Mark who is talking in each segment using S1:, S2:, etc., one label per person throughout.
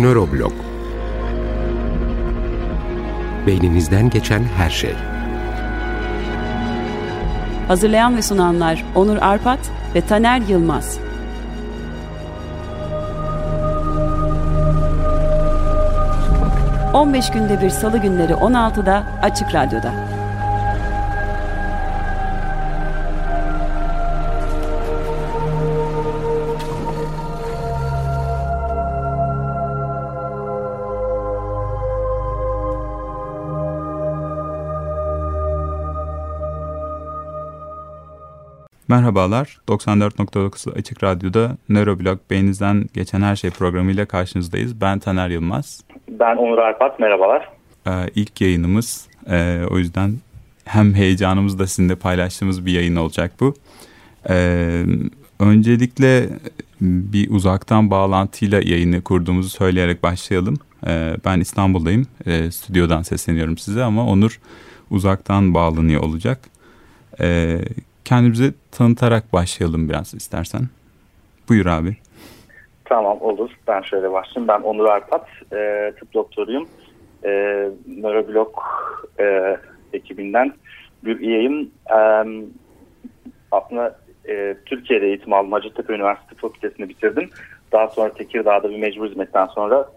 S1: Nöroblog Beyninizden geçen her şey.
S2: Hazırlayan ve sunanlar Onur Arpat ve Taner Yılmaz. ...15 günde bir salı günleri 16'da Açık Radyo'da.
S3: Merhabalar, 94.9 Açık Radyo'da Nöroblog Beyninizden Geçen Her Şey programıyla karşınızdayız. Ben Taner Yılmaz.
S4: Ben Onur Arpat, merhabalar.
S3: Ee, ilk yayınımız, ee, o yüzden hem heyecanımızı da sizinle paylaştığımız bir yayın olacak bu. Ee, öncelikle bir uzaktan bağlantıyla yayını kurduğumuzu söyleyerek başlayalım. Ee, ben İstanbul'dayım, ee, stüdyodan sesleniyorum size ama Onur uzaktan bağlanıyor olacak. Ee, kendimizi tanıtarak başlayalım biraz istersen. Buyur abi.
S4: Tamam olur. Ben şöyle başlayayım. Ben Onur Arpat. E, tıp doktoruyum. E, Nöroblog e, ekibinden bir üyeyim. E, aslında e, Türkiye'de eğitim aldım. Hacettepe Üniversitesi Fakültesini bitirdim. Daha sonra Tekirdağ'da bir mecbur hizmetten sonra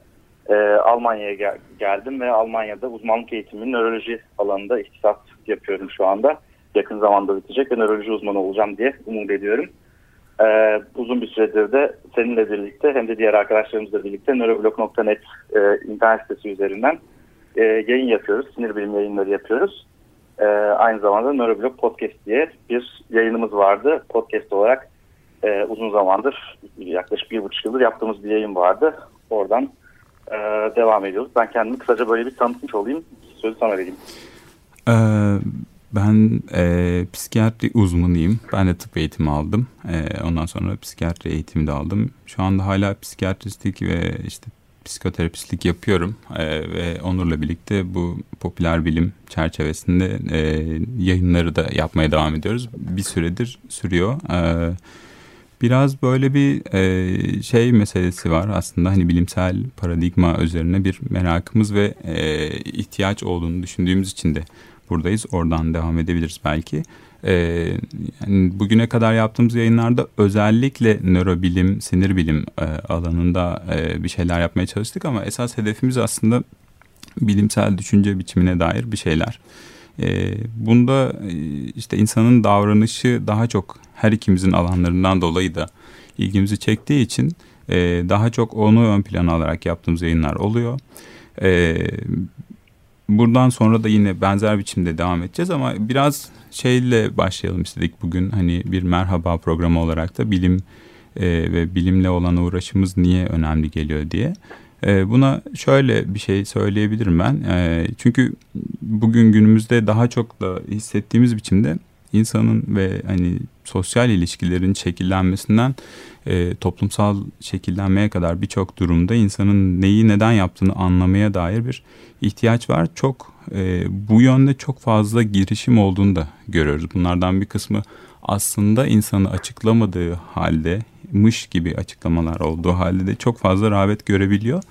S4: e, Almanya'ya gel geldim ve Almanya'da uzmanlık eğitimi nöroloji alanında ihtisas yapıyorum şu anda yakın zamanda bitecek ve nöroloji uzmanı olacağım diye umut ediyorum. Ee, uzun bir süredir de seninle birlikte hem de diğer arkadaşlarımızla birlikte nöroblog.net e, internet sitesi üzerinden e, yayın yapıyoruz. Sinir bilim yayınları yapıyoruz. E, aynı zamanda Nöroblog Podcast diye bir yayınımız vardı. Podcast olarak e, uzun zamandır yaklaşık bir buçuk yıldır yaptığımız bir yayın vardı. Oradan e, devam ediyoruz. Ben kendimi kısaca böyle bir tanıtmış olayım. Sözü sana vereyim.
S3: Ee, ben e, psikiyatri uzmanıyım. Ben de tıp eğitimi aldım. E, ondan sonra psikiyatri eğitimi de aldım. Şu anda hala psikiyatristlik ve işte psikoterapistlik yapıyorum. E, ve Onur'la birlikte bu popüler bilim çerçevesinde e, yayınları da yapmaya devam ediyoruz. Bir süredir sürüyor. E, biraz böyle bir e, şey meselesi var aslında hani bilimsel paradigma üzerine bir merakımız ve e, ihtiyaç olduğunu düşündüğümüz için de buradayız. Oradan devam edebiliriz belki. Ee, yani bugüne kadar yaptığımız yayınlarda özellikle nörobilim, sinir bilim e, alanında e, bir şeyler yapmaya çalıştık ama esas hedefimiz aslında bilimsel düşünce biçimine dair bir şeyler. E, bunda e, işte insanın davranışı daha çok her ikimizin alanlarından dolayı da ilgimizi çektiği için e, daha çok onu ön plana alarak yaptığımız yayınlar oluyor. E, buradan sonra da yine benzer biçimde devam edeceğiz ama biraz şeyle başlayalım istedik bugün hani bir merhaba programı olarak da bilim e, ve bilimle olan uğraşımız niye önemli geliyor diye. E, buna şöyle bir şey söyleyebilirim ben. E, çünkü bugün günümüzde daha çok da hissettiğimiz biçimde insanın ve hani sosyal ilişkilerin şekillenmesinden e, toplumsal şekillenmeye kadar birçok durumda insanın neyi neden yaptığını anlamaya dair bir ihtiyaç var. Çok e, bu yönde çok fazla girişim olduğunu da görüyoruz. Bunlardan bir kısmı aslında insanı açıklamadığı halde mış gibi açıklamalar olduğu halde de çok fazla rağbet görebiliyor.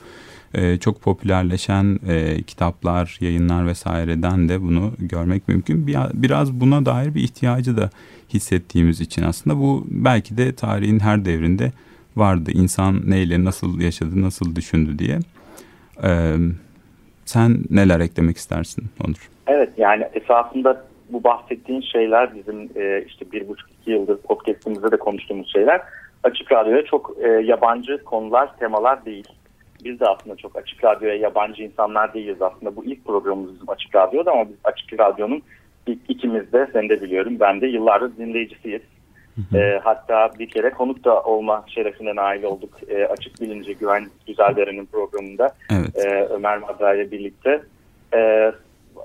S3: Ee, çok popülerleşen e, kitaplar, yayınlar vesaireden de bunu görmek mümkün. Bir, biraz buna dair bir ihtiyacı da hissettiğimiz için aslında bu belki de tarihin her devrinde vardı. İnsan neyle nasıl yaşadı, nasıl düşündü diye. Ee, sen neler eklemek istersin Onur?
S4: Evet yani esasında bu bahsettiğin şeyler bizim e, işte bir buçuk iki yıldır podcastimizde de konuştuğumuz şeyler açık radyoya çok e, yabancı konular, temalar değil. Biz de aslında çok açık radyoya yabancı insanlar değiliz aslında. Bu ilk programımız bizim açık radyoda ama biz açık radyonun ilk ikimiz de sen de biliyorum ben de yıllardır dinleyicisiyiz. E, hatta bir kere konuk da olma şerefine nail olduk. E, Açık Bilinci Güven Güzeldere'nin programında evet. e, Ömer Madra ile birlikte. E,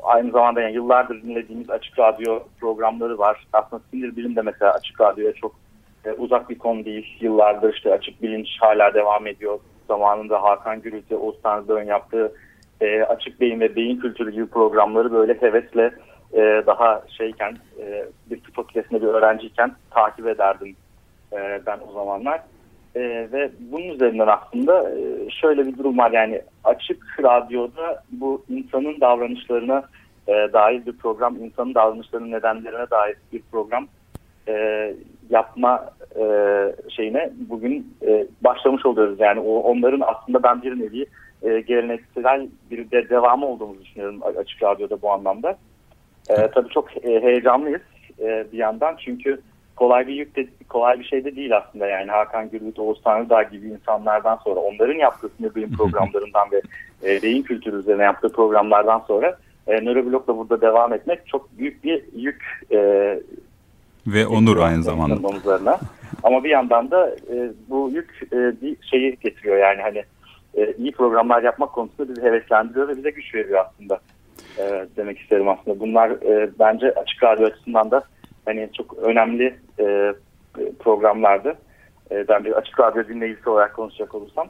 S4: aynı zamanda yani yıllardır dinlediğimiz Açık Radyo programları var. Aslında sinir bilim de mesela Açık Radyo'ya çok e, uzak bir konu değil. Yıllardır işte Açık Bilinç hala devam ediyor. Zamanında Hakan Gürültü, Oğuz Tanrıdağ'ın yaptığı e, Açık Beyin ve Beyin Kültürü gibi programları böyle hevesle e, daha şeyken e, bir tıp fakültesinde bir öğrenciyken takip ederdim e, ben o zamanlar. E, ve bunun üzerinden aslında e, şöyle bir durum var yani açık radyoda bu insanın davranışlarına e, dair bir program, insanın davranışlarının nedenlerine dair bir program e, yapma e, şeyine bugün e, başlamış oluyoruz. Yani o, onların aslında ben bir nevi e, geleneksel bir de devamı olduğumuzu düşünüyorum açık radyoda bu anlamda. E, tabii çok e, heyecanlıyız e, bir yandan çünkü kolay bir yük de, kolay bir şey de değil aslında yani Hakan Gürlüt, Oğuz Tanrıdağ gibi insanlardan sonra onların yaptığı sinir bilim programlarından ve e, beyin kültürü üzerine yaptığı programlardan sonra e, nöroblokla burada devam etmek çok büyük bir yük e,
S3: ve onur aynı zamanda.
S4: Omuzlarına. Ama bir yandan da e, bu yük e, bir şeyi getiriyor yani hani e, iyi programlar yapmak konusunda bizi heveslendiriyor ve bize güç veriyor aslında e, demek isterim aslında. Bunlar e, bence açık radyo açısından da hani çok önemli e, programlardı. E, ben bir açık radyo dinleyicisi olarak konuşacak olursam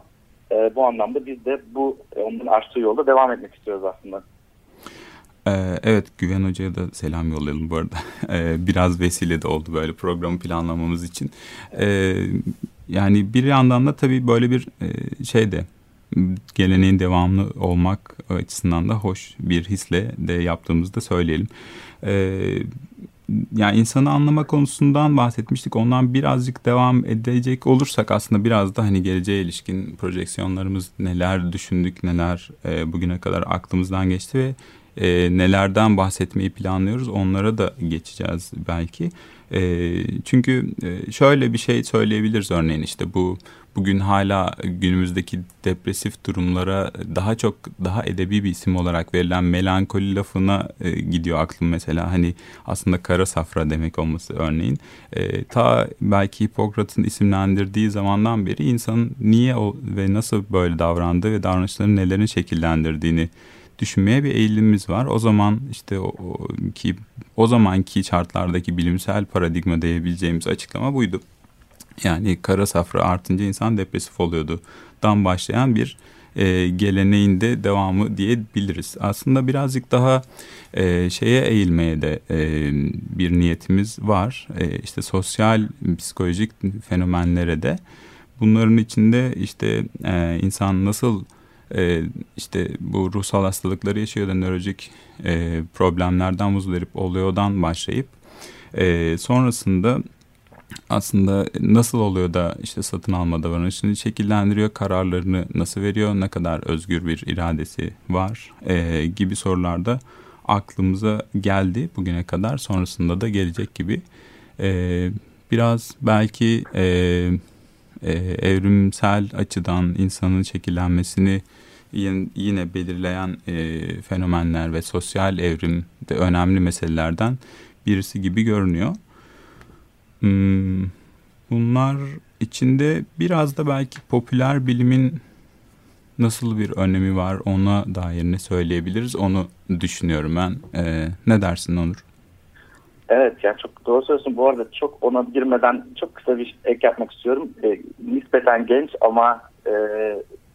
S4: e, bu anlamda biz de bu e, onun açtığı yolda devam etmek istiyoruz aslında.
S3: Ee, evet Güven Hoca'ya da selam yollayalım bu arada. Ee, biraz vesile de oldu böyle programı planlamamız için. Ee, yani bir yandan da tabii böyle bir e, şey de geleneğin devamlı olmak açısından da hoş bir hisle de yaptığımızda söyleyelim. Yani insanı anlama konusundan bahsetmiştik. Ondan birazcık devam edecek olursak aslında biraz da hani geleceğe ilişkin projeksiyonlarımız neler düşündük, neler e, bugüne kadar aklımızdan geçti ve e, nelerden bahsetmeyi planlıyoruz onlara da geçeceğiz belki. E, çünkü şöyle bir şey söyleyebiliriz örneğin işte bu bugün hala günümüzdeki depresif durumlara daha çok daha edebi bir isim olarak verilen melankoli lafına e, gidiyor aklım mesela hani aslında kara safra demek olması örneğin e, ta belki Hipokrat'ın isimlendirdiği zamandan beri insanın niye o, ve nasıl böyle davrandığı ve davranışlarının nelerin şekillendirdiğini düşünmeye bir eğilimimiz var. O zaman işte o, o ki o zamanki şartlardaki bilimsel paradigma diyebileceğimiz açıklama buydu. Yani kara safra artınca insan depresif oluyordu. Dan başlayan bir e, geleneğin de devamı diyebiliriz. Aslında birazcık daha e, şeye eğilmeye de e, bir niyetimiz var. E, işte sosyal psikolojik fenomenlere de bunların içinde işte e, insan nasıl e, işte bu ruhsal hastalıkları yaşıyor da nörolojik e, problemlerden muzdarip oluyordan başlayıp e, sonrasında aslında nasıl oluyor da işte satın alma davranışını şekillendiriyor, kararlarını nasıl veriyor, ne kadar özgür bir iradesi var e, gibi sorularda aklımıza geldi bugüne kadar. Sonrasında da gelecek gibi. E, biraz belki e, e, evrimsel açıdan insanın şekillenmesini yine, belirleyen e, fenomenler ve sosyal evrim de önemli meselelerden birisi gibi görünüyor. Hmm, bunlar içinde biraz da belki popüler bilimin nasıl bir önemi var ona dair ne söyleyebiliriz onu düşünüyorum ben. Ee, ne dersin Onur?
S4: Evet yani çok doğru söylüyorsun. Bu arada çok ona girmeden çok kısa bir ek yapmak istiyorum. E, nispeten genç ama e,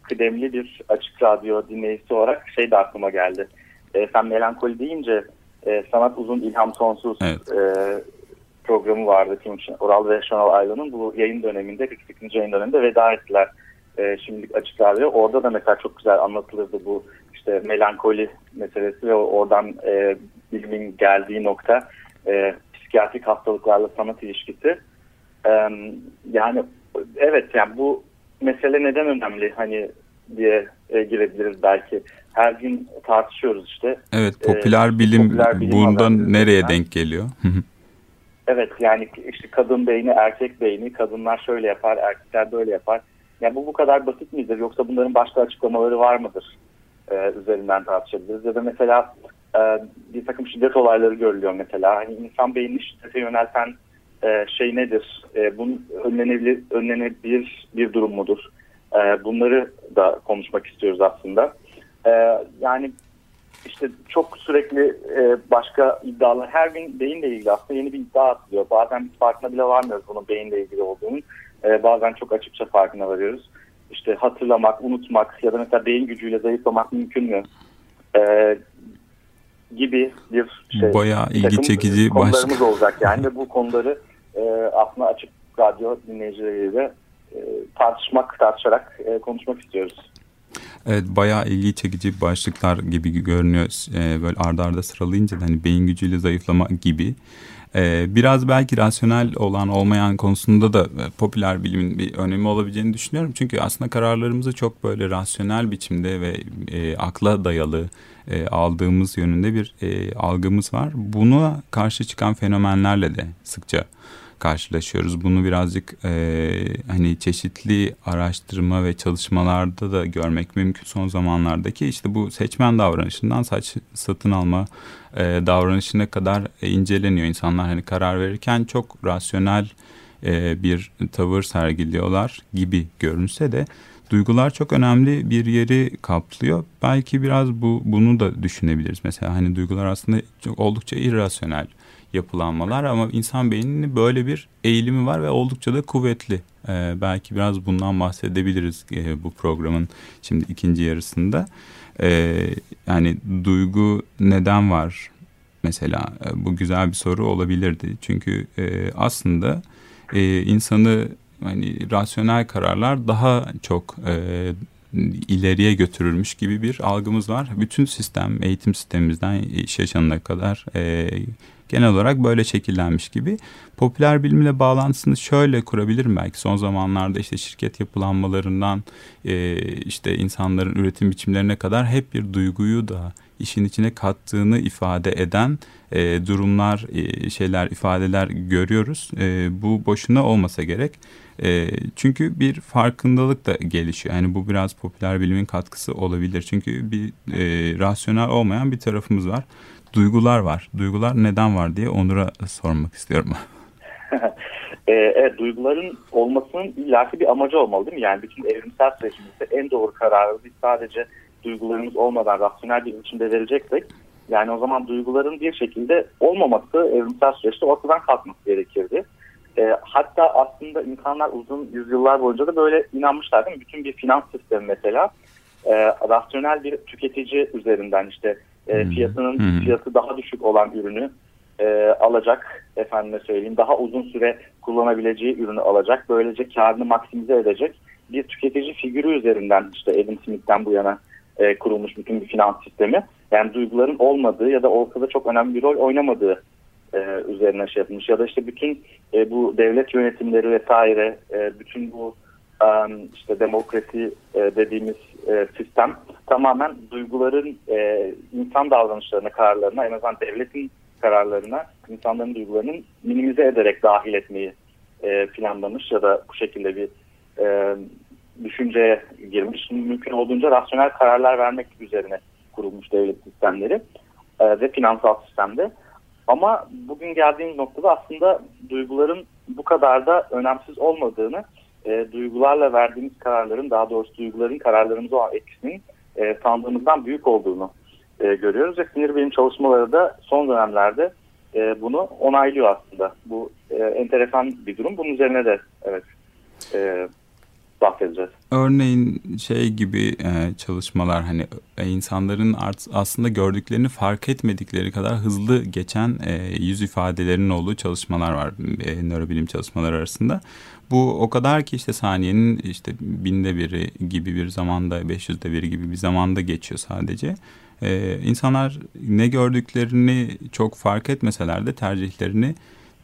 S4: kıdemli bir açık radyo dinleyicisi olarak şey de aklıma geldi. E, sen melankoli deyince e, sanat uzun ilham sonsuz evet. e, programı vardı Timuçin Oral ve Şenol Aylan'ın bu yayın döneminde 48. yayın döneminde veda ettiler. E, şimdilik açık radyo. Orada da mesela çok güzel anlatılırdı bu işte melankoli meselesi ve oradan e, bilimin geldiği nokta e, psikiyatrik hastalıklarla sanat ilişkisi. E, yani evet yani bu mesele neden önemli hani diye e, girebiliriz belki. Her gün tartışıyoruz işte.
S3: Evet popüler e, bilim popüler bilim bundan nereye denk geliyor?
S4: evet yani işte kadın beyni erkek beyni kadınlar şöyle yapar erkekler böyle yapar. Yani bu bu kadar basit midir yoksa bunların başka açıklamaları var mıdır? Ee, üzerinden tartışabiliriz. Ya da mesela e, bir takım şiddet olayları görülüyor mesela. Hani insan beynini şiddete yönelten e, şey nedir? E, bunun önlenebilir, önlenebilir bir durum mudur? E, bunları da konuşmak istiyoruz aslında. Yani işte çok sürekli başka iddialar, her gün beyinle ilgili aslında yeni bir iddia atılıyor. Bazen farkına bile varmıyoruz bunun beyinle ilgili olduğunu. Bazen çok açıkça farkına varıyoruz. İşte hatırlamak, unutmak ya da mesela beyin gücüyle zayıflamak mümkün mü? Gibi bir şey.
S3: Bayağı ilgi çekici
S4: konularımız başka. olacak yani ve bu konuları e, aslında açık radyo dinleyicileriyle tartışmak, tartışarak e, konuşmak istiyoruz.
S3: Evet bayağı ilgi çekici başlıklar gibi görünüyor. Ee, böyle ardarda arda sıralayınca hani beyin gücüyle zayıflama gibi. Ee, biraz belki rasyonel olan olmayan konusunda da e, popüler bilimin bir önemi olabileceğini düşünüyorum. Çünkü aslında kararlarımızı çok böyle rasyonel biçimde ve e, akla dayalı e, aldığımız yönünde bir e, algımız var. Buna karşı çıkan fenomenlerle de sıkça karşılaşıyoruz. Bunu birazcık e, hani çeşitli araştırma ve çalışmalarda da görmek mümkün son zamanlardaki işte bu seçmen davranışından saç satın alma e, davranışına kadar inceleniyor insanlar hani karar verirken çok rasyonel e, bir tavır sergiliyorlar gibi görünse de duygular çok önemli bir yeri kaplıyor. Belki biraz bu bunu da düşünebiliriz. Mesela hani duygular aslında çok oldukça irrasyonel yapılanmalar ama insan beyninin böyle bir eğilimi var ve oldukça da kuvvetli. Ee, belki biraz bundan bahsedebiliriz e, bu programın şimdi ikinci yarısında. Ee, yani duygu neden var mesela e, bu güzel bir soru olabilirdi. Çünkü e, aslında e, insanı hani rasyonel kararlar daha çok e, ileriye götürülmüş gibi bir algımız var. Bütün sistem, eğitim sistemimizden iş yaşamına kadar e, genel olarak böyle şekillenmiş gibi. Popüler bilimle bağlantısını şöyle kurabilirim belki son zamanlarda işte şirket yapılanmalarından e, işte insanların üretim biçimlerine kadar hep bir duyguyu da işin içine kattığını ifade eden e, durumlar, e, şeyler, ifadeler görüyoruz. E, bu boşuna olmasa gerek. E, çünkü bir farkındalık da gelişiyor. Yani bu biraz popüler bilimin katkısı olabilir. Çünkü bir e, rasyonel olmayan bir tarafımız var duygular var. Duygular neden var diye Onur'a sormak istiyorum.
S4: E, evet, duyguların olmasının illaki bir amacı olmalı değil mi? Yani bütün evrimsel sürecimizde en doğru kararı biz sadece duygularımız olmadan rasyonel bir biçimde vereceksek yani o zaman duyguların bir şekilde olmaması evrimsel süreçte ortadan kalkması gerekirdi. E, hatta aslında insanlar uzun yüzyıllar boyunca da böyle inanmışlar değil mi? Bütün bir finans sistemi mesela e, rasyonel bir tüketici üzerinden işte e, fiyatının hmm. fiyatı daha düşük olan ürünü e, alacak efendime söyleyeyim daha uzun süre kullanabileceği ürünü alacak böylece karını maksimize edecek bir tüketici figürü üzerinden işte Adam Smith'ten bu yana e, kurulmuş bütün bir finans sistemi yani duyguların olmadığı ya da olsa da çok önemli bir rol oynamadığı e, üzerine şey yapılmış ya da işte bütün e, bu devlet yönetimleri vesaire e, bütün bu işte demokrasi e, dediğimiz e, sistem tamamen duyguların e, insan davranışlarına, kararlarına, en azından devletin kararlarına insanların duygularının minimize ederek dahil etmeyi planlamış ya da bu şekilde bir düşünceye girmiş. Mümkün olduğunca rasyonel kararlar vermek üzerine kurulmuş devlet sistemleri ve finansal sistemde. Ama bugün geldiğimiz noktada aslında duyguların bu kadar da önemsiz olmadığını e, duygularla verdiğimiz kararların daha doğrusu duyguların kararlarımıza olan etkisinin e, sandığımızdan büyük olduğunu e, görüyoruz ve sinir bilim çalışmaları da son dönemlerde e, bunu onaylıyor aslında. Bu e, enteresan bir durum. Bunun üzerine de evet e, bahsedeceğiz.
S3: Örneğin şey gibi e, çalışmalar hani e, insanların art, aslında gördüklerini fark etmedikleri kadar hızlı geçen e, yüz ifadelerinin olduğu çalışmalar var e, nörobilim çalışmaları arasında. Bu o kadar ki işte saniyenin işte binde biri gibi bir zamanda, beş yüzde biri gibi bir zamanda geçiyor sadece. Ee, insanlar ne gördüklerini çok fark etmeseler de tercihlerini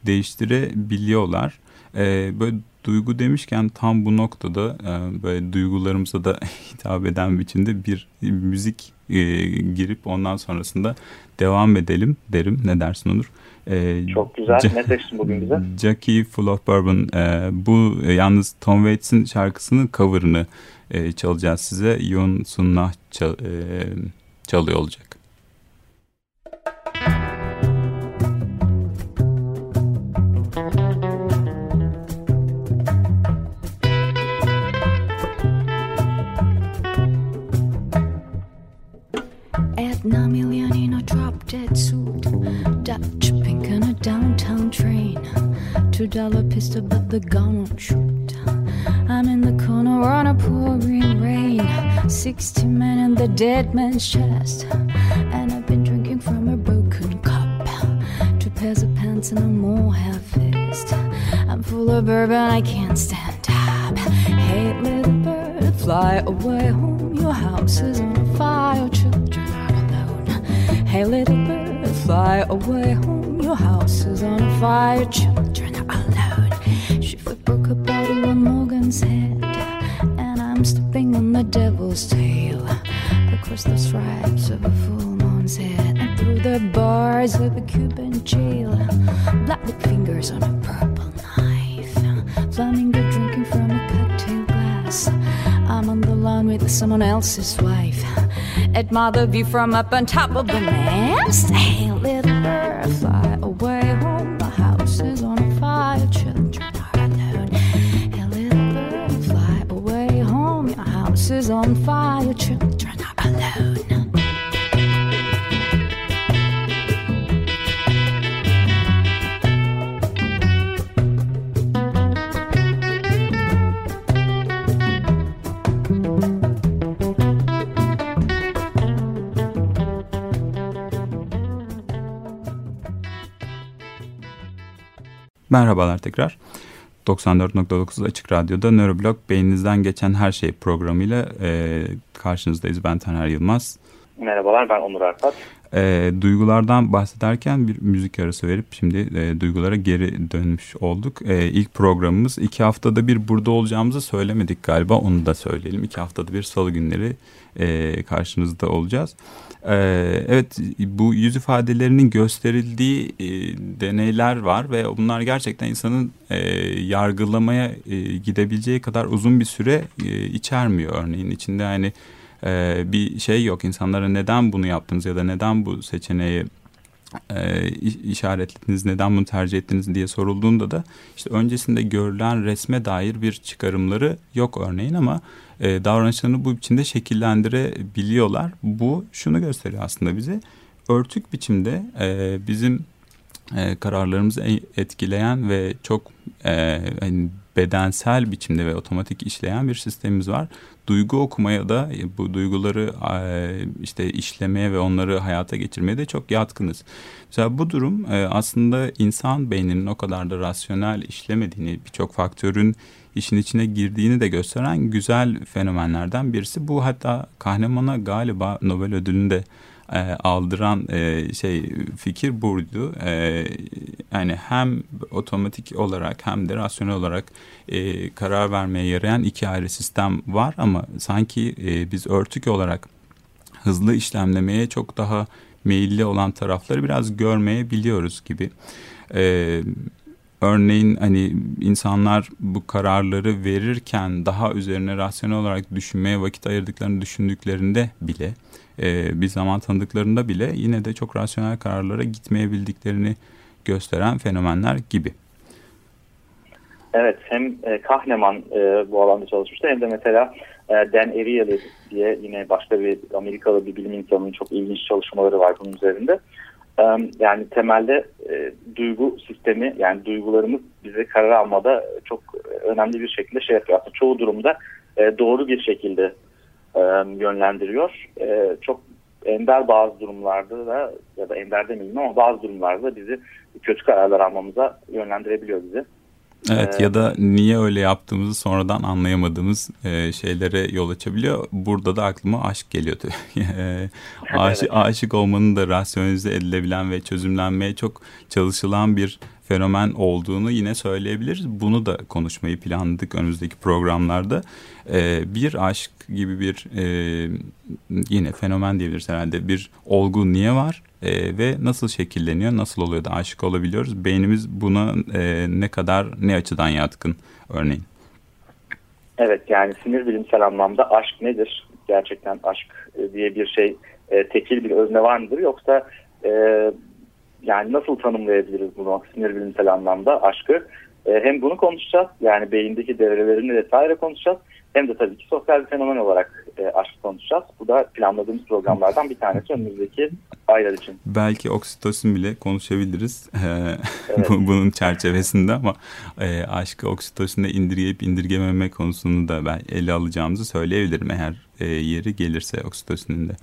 S3: değiştirebiliyorlar. Ee, böyle duygu demişken tam bu noktada e, böyle duygularımıza da hitap eden biçimde bir müzik e, girip ondan sonrasında devam edelim derim. Ne dersin Onur?
S4: E, Çok güzel. ne seçtin bugün bize?
S3: Jackie Full of Bourbon. E, bu e, yalnız Tom Waits'in şarkısının cover'ını e, çalacağız size. Yun Sunnah çal, e, çalıyor olacak. Dead suit, Dutch pink on a downtown train. Two dollar pistol, but the gun won't shoot. I'm in the corner on a pouring rain. Sixty men in the dead man's chest, and I've been drinking from a broken cup. Two pairs of pants and a more half fist. I'm full of bourbon, I can't stand up.
S5: Hey, little bird, fly away home. Your house is on fire. Hey, little bird, fly away home. Your house is on fire, children are alone. She broke a bottle on Morgan's head, and I'm stepping on the devil's tail across the stripes of a full moon's head and through the bars of a Cuban jail. Black fingers on a purple knife, flamingo drinking from a cocktail glass. I'm on the lawn with someone else's wife. Admire the view from up on top of the mast. Hey, little bird, fly away home. The house is on fire, children are alone. Hey, little bird, fly away home. Your house is on fire, children
S3: Merhabalar tekrar. 94.9 Açık Radyo'da Nöroblog Beyninizden Geçen Her Şey programıyla e, karşınızdayız. Ben Taner Yılmaz.
S4: Merhabalar ben Onur Arpat.
S3: E, duygulardan bahsederken bir müzik arası verip şimdi e, duygulara geri dönmüş olduk. E, ilk programımız iki haftada bir burada olacağımızı söylemedik galiba onu da söyleyelim. İki haftada bir salı günleri e, karşınızda olacağız. Ee, evet bu yüz ifadelerinin gösterildiği e, deneyler var ve bunlar gerçekten insanın e, yargılamaya e, gidebileceği kadar uzun bir süre e, içermiyor. Örneğin içinde hani e, bir şey yok insanlara neden bunu yaptınız ya da neden bu seçeneği e, işaretlediniz, neden bunu tercih ettiniz diye sorulduğunda da işte öncesinde görülen resme dair bir çıkarımları yok örneğin ama e, davranışlarını bu biçimde şekillendirebiliyorlar. Bu şunu gösteriyor aslında bize örtük biçimde e, bizim e, kararlarımızı e, etkileyen ve çok e, hani bedensel biçimde ve otomatik işleyen bir sistemimiz var. Duygu okumaya da e, bu duyguları e, işte işlemeye ve onları hayata geçirmeye de çok yatkınız. Mesela bu durum e, aslında insan beyninin o kadar da rasyonel işlemediğini, birçok faktörün işin içine girdiğini de gösteren güzel fenomenlerden birisi. Bu hatta Kahneman'a galiba Nobel ödülünü de e, aldıran e, şey fikir buydu. E, yani hem otomatik olarak hem de rasyonel olarak e, karar vermeye yarayan iki ayrı sistem var ama sanki e, biz örtük olarak hızlı işlemlemeye çok daha meyilli olan tarafları biraz görmeyebiliyoruz gibi. E, örneğin hani insanlar bu kararları verirken daha üzerine rasyonel olarak düşünmeye vakit ayırdıklarını düşündüklerinde bile e, bir zaman tanıdıklarında bile yine de çok rasyonel kararlara gitmeyebildiklerini gösteren fenomenler gibi.
S4: Evet hem e, Kahneman e, bu alanda çalışmıştı hem de mesela e, Dan Ariely diye yine başka bir Amerikalı bir bilim insanının çok ilginç çalışmaları var bunun üzerinde. Yani temelde e, duygu sistemi yani duygularımız bize karar almada çok önemli bir şekilde şey yapıyor. Aslında çoğu durumda e, doğru bir şekilde e, yönlendiriyor. E, çok ender bazı durumlarda da ya da ender demeyeyim ama bazı durumlarda bizi kötü kararlar almamıza yönlendirebiliyor bizi.
S3: Evet ya da niye öyle yaptığımızı sonradan anlayamadığımız e, şeylere yol açabiliyor. Burada da aklıma aşk geliyor. aşık, aşık olmanın da rasyonize edilebilen ve çözümlenmeye çok çalışılan bir fenomen olduğunu yine söyleyebiliriz. Bunu da konuşmayı planladık önümüzdeki programlarda. Ee, bir aşk gibi bir e, yine fenomen diyebiliriz herhalde bir olgu niye var e, ve nasıl şekilleniyor, nasıl oluyor da aşık olabiliyoruz. Beynimiz buna e, ne kadar, ne açıdan yatkın örneğin.
S4: Evet yani sinir bilimsel anlamda aşk nedir? Gerçekten aşk e, diye bir şey e, tekil bir özne var mıdır? Yoksa e, yani nasıl tanımlayabiliriz bunu sinir bilimsel anlamda aşkı? E, hem bunu konuşacağız yani beyindeki devrelerini vesaire konuşacağız. Hem de tabii ki sosyal bir fenomen olarak e, aşk konuşacağız. Bu da planladığımız programlardan bir tanesi önümüzdeki aylar için.
S3: Belki oksitosin bile konuşabiliriz evet. bunun çerçevesinde ama e, aşkı oksitosine indirgeyip indirgememe konusunu da ben ele alacağımızı söyleyebilirim eğer e, yeri gelirse oksitosinin de.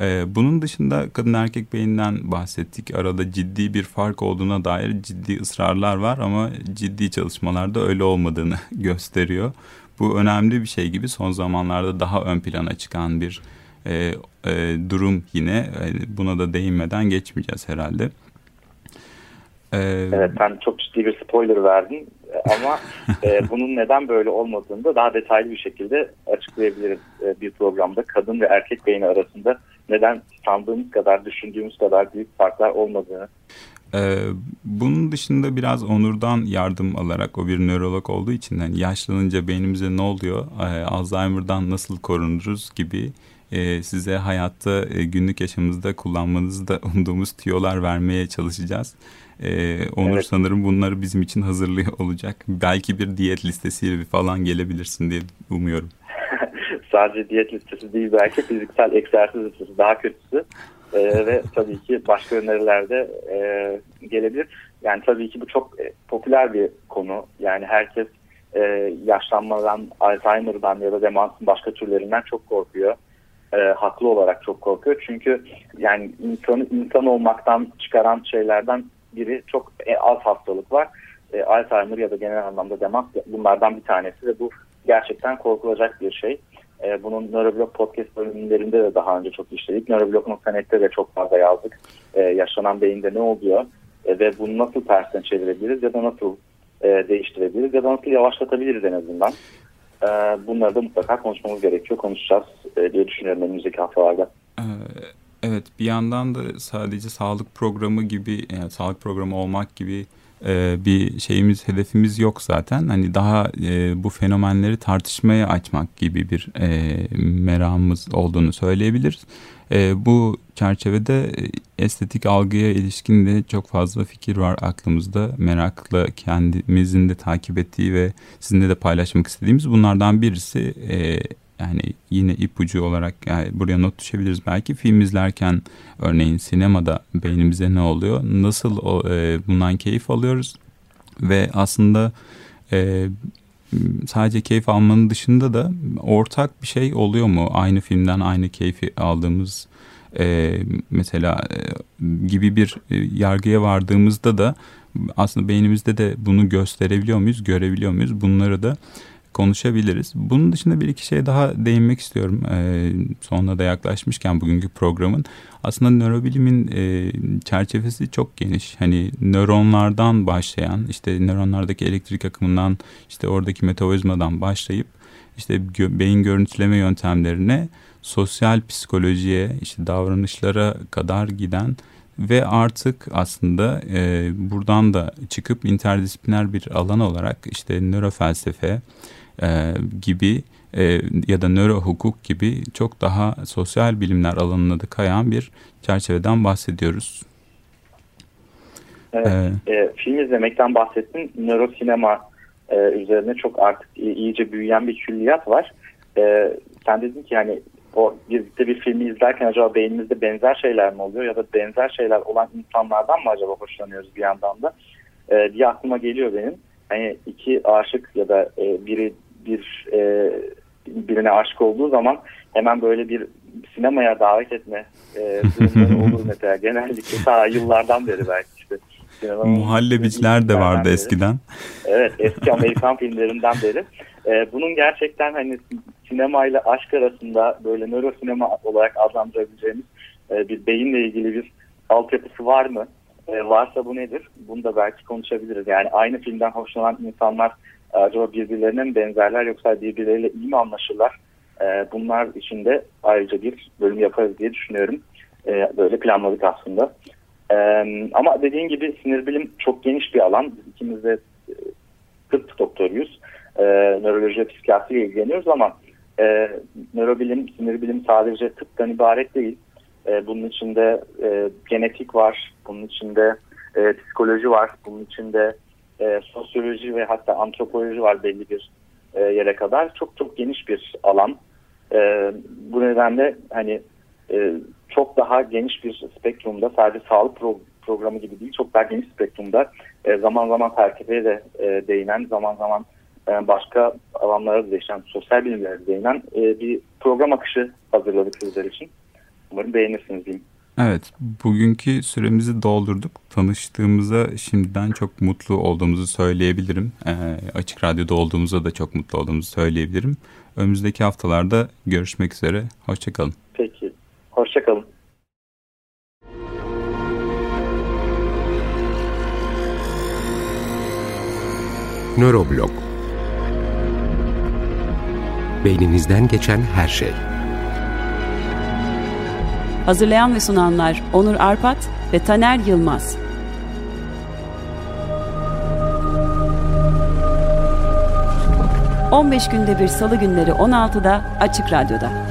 S3: E, bunun dışında kadın erkek beyinden bahsettik. Arada ciddi bir fark olduğuna dair ciddi ısrarlar var ama ciddi çalışmalarda öyle olmadığını gösteriyor. Bu önemli bir şey gibi son zamanlarda daha ön plana çıkan bir e, e, durum yine. E, buna da değinmeden geçmeyeceğiz herhalde.
S4: Ee, evet sen çok ciddi bir spoiler verdin ama e, bunun neden böyle olmadığını da daha detaylı bir şekilde açıklayabiliriz e, bir programda. Kadın ve erkek beyni arasında neden sandığımız kadar, düşündüğümüz kadar büyük farklar olmadığını.
S3: Ee, bunun dışında biraz Onur'dan yardım alarak o bir nörolog olduğu için yani yaşlanınca beynimize ne oluyor, ee, Alzheimer'dan nasıl korunuruz gibi e, size hayatta e, günlük yaşamınızda kullanmanızı da umduğumuz tüyolar vermeye çalışacağız. Ee, Onur evet. sanırım bunları bizim için hazırlıyor olacak. Belki bir diyet listesiyle falan gelebilirsin diye umuyorum.
S4: Sadece diyet listesi değil belki fiziksel egzersiz listesi daha kötüsü. Ee, ve tabii ki başka önerilerde e, gelebilir. Yani tabii ki bu çok e, popüler bir konu. Yani herkes e, yaşlanmadan, Alzheimer'dan ya da demansın başka türlerinden çok korkuyor. E, haklı olarak çok korkuyor. Çünkü yani insanı insan olmaktan çıkaran şeylerden biri çok e, az hastalık var. E, Alzheimer ya da genel anlamda demans bunlardan bir tanesi ve bu gerçekten korkulacak bir şey. E, bunun Neuroblog podcast bölümlerinde de daha önce çok işledik. Neuroblog.net'te de çok fazla yazdık. E, yaşanan beyinde ne oluyor e, ve bunu nasıl tersten çevirebiliriz ya da nasıl e, değiştirebiliriz ya da nasıl yavaşlatabiliriz en azından. E, bunları da mutlaka konuşmamız gerekiyor. Konuşacağız e, diye düşünüyorum önümüzdeki haftalarda.
S3: Evet bir yandan da sadece sağlık programı gibi yani sağlık programı olmak gibi e, bir şeyimiz hedefimiz yok zaten. Hani daha e, bu fenomenleri tartışmaya açmak gibi bir e, meramımız olduğunu söyleyebiliriz. E, bu çerçevede estetik algıya ilişkin de çok fazla fikir var aklımızda. Merakla kendimizin de takip ettiği ve sizinle de paylaşmak istediğimiz bunlardan birisi e, yani yine ipucu olarak yani buraya not düşebiliriz. Belki film izlerken örneğin sinemada beynimize ne oluyor? Nasıl o, e, bundan keyif alıyoruz? Ve aslında e, sadece keyif almanın dışında da ortak bir şey oluyor mu? Aynı filmden aynı keyfi aldığımız e, mesela e, gibi bir e, yargıya vardığımızda da aslında beynimizde de bunu gösterebiliyor muyuz görebiliyor muyuz? Bunları da konuşabiliriz. Bunun dışında bir iki şey daha değinmek istiyorum. E, sonuna da yaklaşmışken bugünkü programın. Aslında nörobilimin e, çerçevesi çok geniş. Hani nöronlardan başlayan, işte nöronlardaki elektrik akımından, işte oradaki metabolizmadan başlayıp işte gö- beyin görüntüleme yöntemlerine, sosyal psikolojiye, işte davranışlara kadar giden ve artık aslında e, buradan da çıkıp interdisipliner bir alan olarak işte nörofelsefe, e, gibi e, ya da nöro hukuk gibi çok daha sosyal bilimler alanına da kayan bir çerçeveden bahsediyoruz.
S4: Evet, ee, e, film izlemekten bahsettin. Nörosinema e, üzerine çok artık iyice büyüyen bir külliyat var. E, sen dedin ki yani o birlikte bir filmi izlerken acaba beynimizde benzer şeyler mi oluyor ya da benzer şeyler olan insanlardan mı acaba hoşlanıyoruz bir yandan da e, diye aklıma geliyor benim. Hani iki aşık ya da e, biri bir e, birine aşık olduğu zaman hemen böyle bir sinemaya davet etme e, olur mesela genellikle ta yıllardan beri belki işte.
S3: Muhallebiçler de vardı beri. eskiden.
S4: Evet eski Amerikan filmlerinden beri. E, bunun gerçekten hani sinemayla aşk arasında böyle nörosinema olarak adlandırabileceğimiz e, bir beyinle ilgili bir altyapısı var mı? E, varsa bu nedir? Bunu da belki konuşabiliriz. Yani aynı filmden hoşlanan insanlar acaba birbirlerine mi benzerler yoksa birbirleriyle iyi mi anlaşırlar? E, bunlar için de ayrıca bir bölüm yaparız diye düşünüyorum. E, böyle planladık aslında. E, ama dediğin gibi sinir bilim çok geniş bir alan. Biz ikimiz de e, tıp doktoruyuz. Nöroloji ve psikiyatriyle ilgileniyoruz ama e, nörobilim, sinir bilim sadece tıptan ibaret değil. Bunun içinde e, genetik var, bunun içinde e, psikoloji var, bunun içinde e, sosyoloji ve hatta antropoloji var belli bir e, yere kadar. Çok çok geniş bir alan. E, bu nedenle hani e, çok daha geniş bir spektrumda sadece sağlık pro programı gibi değil çok daha geniş spektrumda e, zaman zaman felsefeye de e, değinen zaman zaman e, başka alanlara da değişen sosyal bilimlere de değinen e, bir program akışı hazırladık sizler için. Umarım beğenirsiniz diyeyim.
S3: Evet, bugünkü süremizi doldurduk. Tanıştığımıza şimdiden çok mutlu olduğumuzu söyleyebilirim. E, açık Radyo'da olduğumuza da çok mutlu olduğumuzu söyleyebilirim. Önümüzdeki haftalarda görüşmek üzere. Hoşçakalın.
S4: Peki, hoşçakalın.
S1: Nöroblog Beyninizden geçen her şey.
S2: Hazırlayan ve sunanlar Onur Arpat ve Taner Yılmaz. ...15 günde bir salı günleri 16'da Açık Radyo'da.